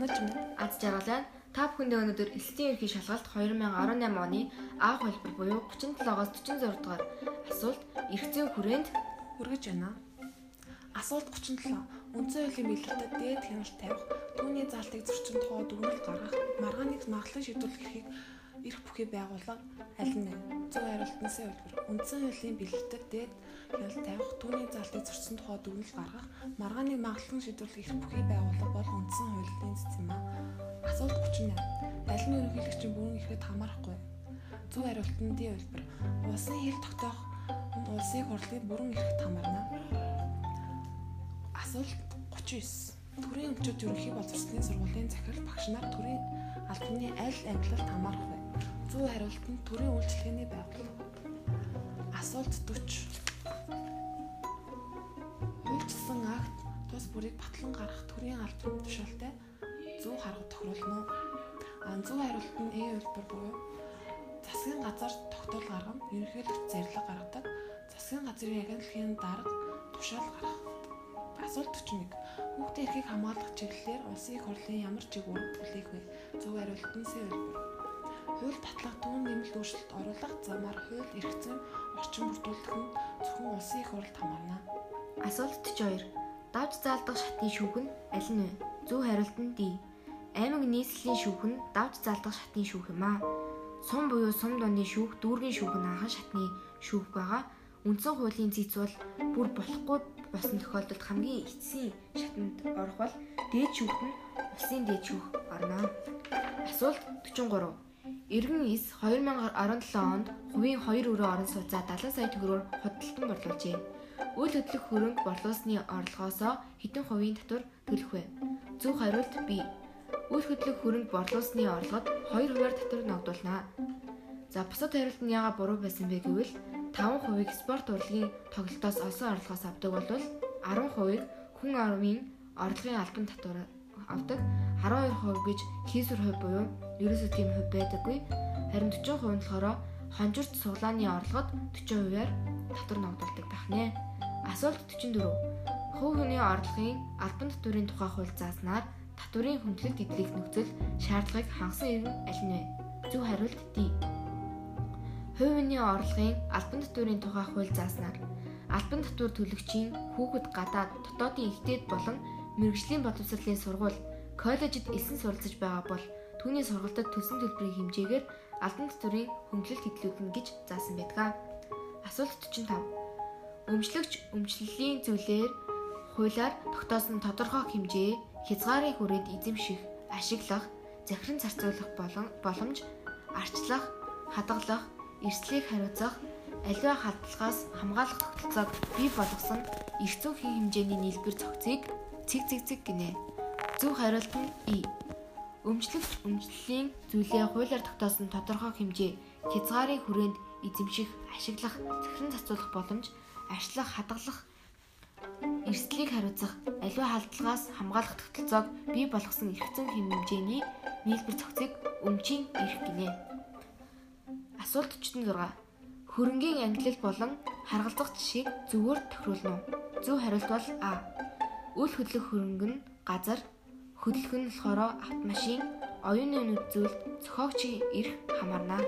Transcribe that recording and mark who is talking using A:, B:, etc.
A: Санаж минь
B: аз жаргалаа та бүхэндээ өнөөдөр элсдийн ерхий шалгалт 2018 оны А хөлбөр буюу 37-оос 46 дугаар асуулт зүйн хүрээнд
A: хүргэж байна. Асуулт 37. Үндсэн хуулийн бэлтгэдэг дээд хяналт тавих, түүний залтыг зөрчин тухай дүгнэлт гаргах, маргааныг маглан шийдвэрлэх эрхийг эрх бүхий байгууллага аль нь вэ? Зөв хариултнаас хэлбэр. Үндсэн хуулийн бэлтгэдэг дээд хяналт тавих, түүний залтыг зөрчин тухай дүгнэлт гаргах, маргааныг маглан шийдвэрлэх эрх бүхий байгууллага бол үндсэн хуулийн цэцэм аа. Асуулт 38. Аль нь ерөнхийлөгчийн бүрэн эрхэд хамаарахгүй? Зөв хариулт нь D хэлбэр. Улсын хил тогтоох улсын хурлын бүрэн эрхт хамаарна. Асуулт 39. Төрийн өмчөд ерөнхий боловсролын сургуулийн захирал багш нар төрийн албаны аль ангилалд хамаарах вэ? Зөв хариулт нь төрийн үйлчлэгээний байгууллага. Асуулт 40. Үйлчлсэн акт тус бүрийг батлан гаргах төрийн албаны тушаалтай зөв харгад тохируулна уу? А зөв хариулт нь Э хэлбэр буюу засгийн газар тогтоол гаргана, ерөнхийлөгч зарлиг гаргадаг, засгийн газрын агентлагийн дарга тушаал гаргах. Асуулт 41. Хүүхдийн эрхийг хамгаалах чиглэлээр улсын их хурлын ямар чиг үүрэг бүлээх вэ? Зөв хариулт нь С хэлбэр. Хууль татлах түүн нэмэлт өөрчлөлт оруулах замаар хууль эрх зүйн орчин бүрдүүлэх нь зөвхөн улсын их хурлд хамаарна.
B: асуулт 42 давж заалдах шатны шүүх нь аль нь вэ? Зөв хариулт нь D. Аймаг нийслэлийн шүүх нь давж заалдах шатны шүүх юм аа. Сум буюу сум дундын шүүх, дүүргийн шүүх нь анхан шатны шүүх байгаа. Үндсэн хуулийн зэц бол бүр болохгүй болсон тохиолдолд хамгийн эцсийн шатанд орох бол дээд шүүх нь улсын дээд шүүх орно. Асуулт 43. Иргэн ис 2017 онд хувийн 2 өрөө орон сууцаа 70 сая төгрөгөөр худалдан борлуулжээ. Үйл хөдлөх хөрөнгө борлуулсны орлогоосоо хэдэн хувийн татвар төлөх вэ? Зөв хариулт B. Үйл хөдлөх хөрөнгө борлуулсны орлогод 2 хувиар татвар ногдуулна. За бусад хариулт нь яга буруу байсан бэ гэвэл 5% спорт урлагийн тоглолтоос олсон орлогоос авдаг бол 10% хүн амын орлогын албан татвар авдаг 12% гэж хийсвэр хувь буюу ерөөсөө тийм хувь байдаггүй харин 40% нь болохоор хонжирт суглааны орлогод 40%-аар татвар ногдуулдаг байх нэ. Асуулт 44. Хувь хүний орлогын албан татврын тухай хууль зааснаар татврын хөндлөлт эдлэх нөхцөл шаардлагыг хангасан иргэн аль нь вэ? Зөв хариулт D. Хувь хүний орлогын албан татврын тухай хууль зааснаар албан татвар төлөгчийн хүүхэд гадаад дотоодын ихтэйд болон мэрэгжлийн боловсролын сургууль коллежид элсэн суралцж байгаа бол түүний сургалтад төлсөн төлбөрийн хэмжээгээр албан татврын хөнгөлөлт хэдлүүлнэ гэж заасан байдаг. Асуулт 45. Өмчлөгч өмчлөлийн зүйлээр хуулиар тогтоосон тодорхой хэмжээ хязгаарын хүрээнд эзэмших, ашиглах, захиран зарцуулах болон боломж арчлах, хадгалах, эрсдлийг хариуцах, аливаа халдлагаас хамгаалах тогтолцоог бий болгосон эрх зүйн хэмжээний нийлбэр зохицыг цэг цэг цэг гинэ. Зөв хариулт нь И. Өмчлөгч өмчлөлийн зүйлээ хуулиар тогтоосон тодорхой хэмжээ хязгаарын хүрээнд эзэмших, ашиглах, захиран зацуулах боломж, арчлах, хадгалах, эрсдлийг хариуцах, аливаа халдлагаас хамгаалах тогтолцоог бий болгосон зүйн хэмжээний нийлбэр зохицыг өмчийн эрх гинэ. Асуулт 46. Хөрөнгийн ангилал болон харгалзах жишээг зөвөөр тохируулна уу? Зөв хариулт бол А. Үл хөдлөх хөрөнгө нь газар, хөдлөх нь болохоор автомашин, оюуны нүд зүйл, зохиогчийн эрх хамаарна.